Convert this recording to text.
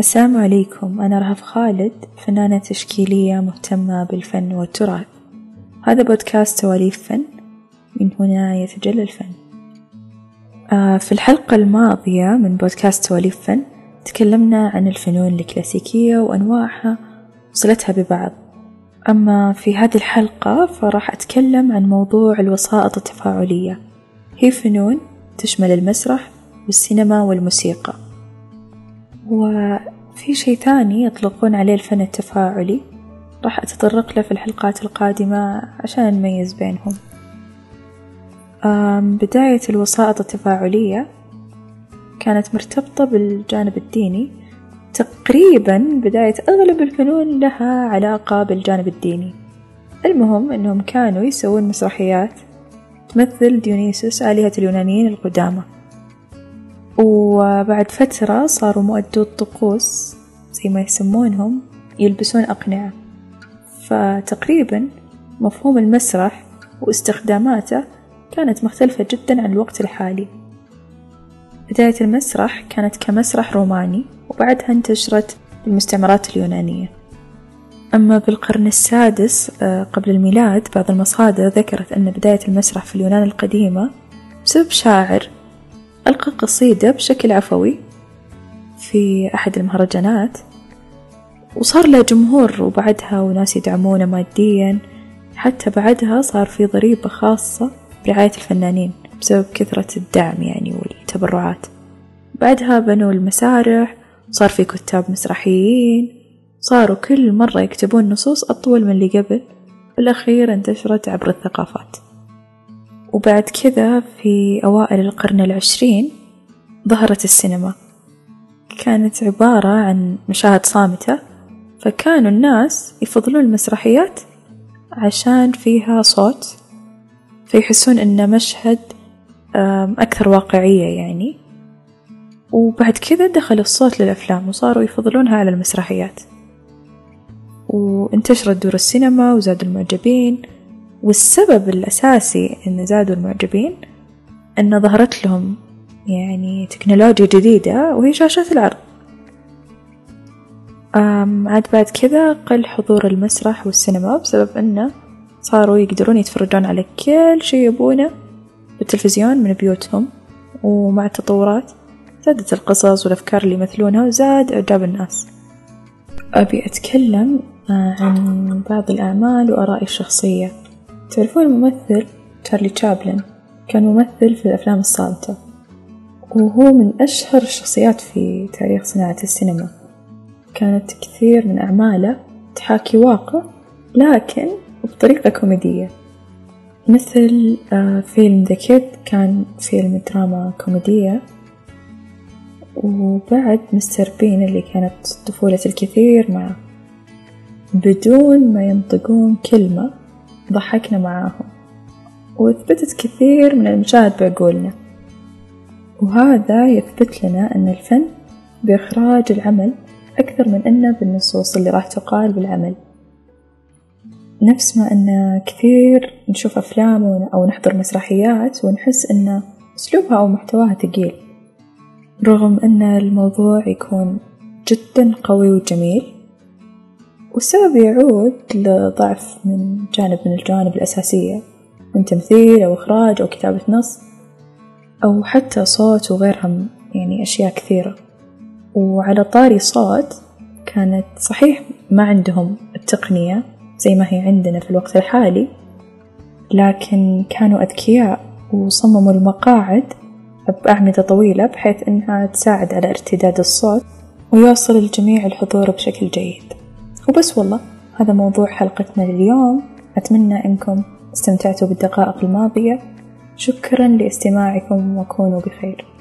السلام عليكم. أنا رهف خالد فنانة تشكيلية مهتمة بالفن والتراث. هذا بودكاست سواليف فن. من هنا يتجلى الفن. آه، في الحلقة الماضية من بودكاست سواليف فن تكلمنا عن الفنون الكلاسيكية وأنواعها وصلتها ببعض. أما في هذه الحلقة فراح أتكلم عن موضوع الوسائط التفاعلية. هي فنون تشمل المسرح والسينما والموسيقى. وفي شيء ثاني يطلقون عليه الفن التفاعلي. راح أتطرق له في الحلقات القادمة عشان نميز بينهم. بداية الوسائط التفاعلية كانت مرتبطة بالجانب الديني. تقريبا بداية أغلب الفنون لها علاقة بالجانب الديني. المهم أنهم كانوا يسوون مسرحيات تمثل ديونيسوس آلهة اليونانيين القدامى. وبعد فترة صاروا مؤدو الطقوس زي ما يسمونهم يلبسون أقنعة. فتقريبا مفهوم المسرح واستخداماته كانت مختلفة جدا عن الوقت الحالي. بداية المسرح كانت كمسرح روماني وبعدها انتشرت المستعمرات اليونانية. أما بالقرن السادس آه، قبل الميلاد بعض المصادر ذكرت أن بداية المسرح في اليونان القديمة بسبب شاعر ألقى قصيدة بشكل عفوي في أحد المهرجانات وصار له جمهور وبعدها وناس يدعمونه ماديا حتى بعدها صار في ضريبة خاصة برعاية الفنانين بسبب كثرة الدعم يعني والتبرعات. بعدها بنوا المسارح صار في كتاب مسرحيين صاروا كل مرة يكتبون نصوص أطول من اللي قبل بالأخير انتشرت عبر الثقافات. وبعد كذا في أوائل القرن العشرين ظهرت السينما. كانت عبارة عن مشاهد صامتة فكانوا الناس يفضلون المسرحيات عشان فيها صوت فيحسون إنه مشهد أكثر واقعية يعني. وبعد كذا دخل الصوت للأفلام وصاروا يفضلونها على المسرحيات. وانتشرت دور السينما وزادوا المعجبين. والسبب الأساسي إن زادوا المعجبين إن ظهرت لهم يعني تكنولوجيا جديدة وهي شاشات العرض. عاد بعد كذا قل حضور المسرح والسينما بسبب إنه صاروا يقدرون يتفرجون على كل شي يبونه بالتلفزيون من بيوتهم ومع التطورات. زادت القصص والأفكار اللي يمثلونها وزاد إعجاب الناس. أبي أتكلم آه، عن بعض الأعمال وآرائي الشخصية. تعرفون الممثل تشارلي تشابلن؟ كان ممثل في الأفلام الصامتة. وهو من أشهر الشخصيات في تاريخ صناعة السينما. كانت كثير من أعماله تحاكي واقع لكن بطريقة كوميدية. مثل آه، فيلم ذا كيد كان فيلم دراما كوميدية. وبعد مستر بين اللي كانت طفولة الكثير معه. بدون ما ينطقون كلمة ضحكنا معاهم. وثبتت كثير من المشاهد بعقولنا وهذا يثبت لنا أن الفن بإخراج العمل أكثر من أنه بالنصوص اللي راح تقال بالعمل. نفس ما أن كثير نشوف أفلام أو نحضر مسرحيات ونحس أن أسلوبها أو محتواها ثقيل. رغم أن الموضوع يكون جدا قوي وجميل والسبب يعود لضعف من جانب من الجوانب الأساسية من تمثيل أو إخراج أو كتابة نص أو حتى صوت وغيرها يعني أشياء كثيرة. وعلى طاري صوت كانت صحيح ما عندهم التقنية زي ما هي عندنا في الوقت الحالي لكن كانوا أذكياء وصمموا المقاعد بأعمدة طويلة بحيث إنها تساعد على ارتداد الصوت ويوصل الجميع الحضور بشكل جيد. وبس والله هذا موضوع حلقتنا لليوم. أتمنى أنكم استمتعتوا بالدقائق الماضية. شكرا لاستماعكم وكونوا بخير.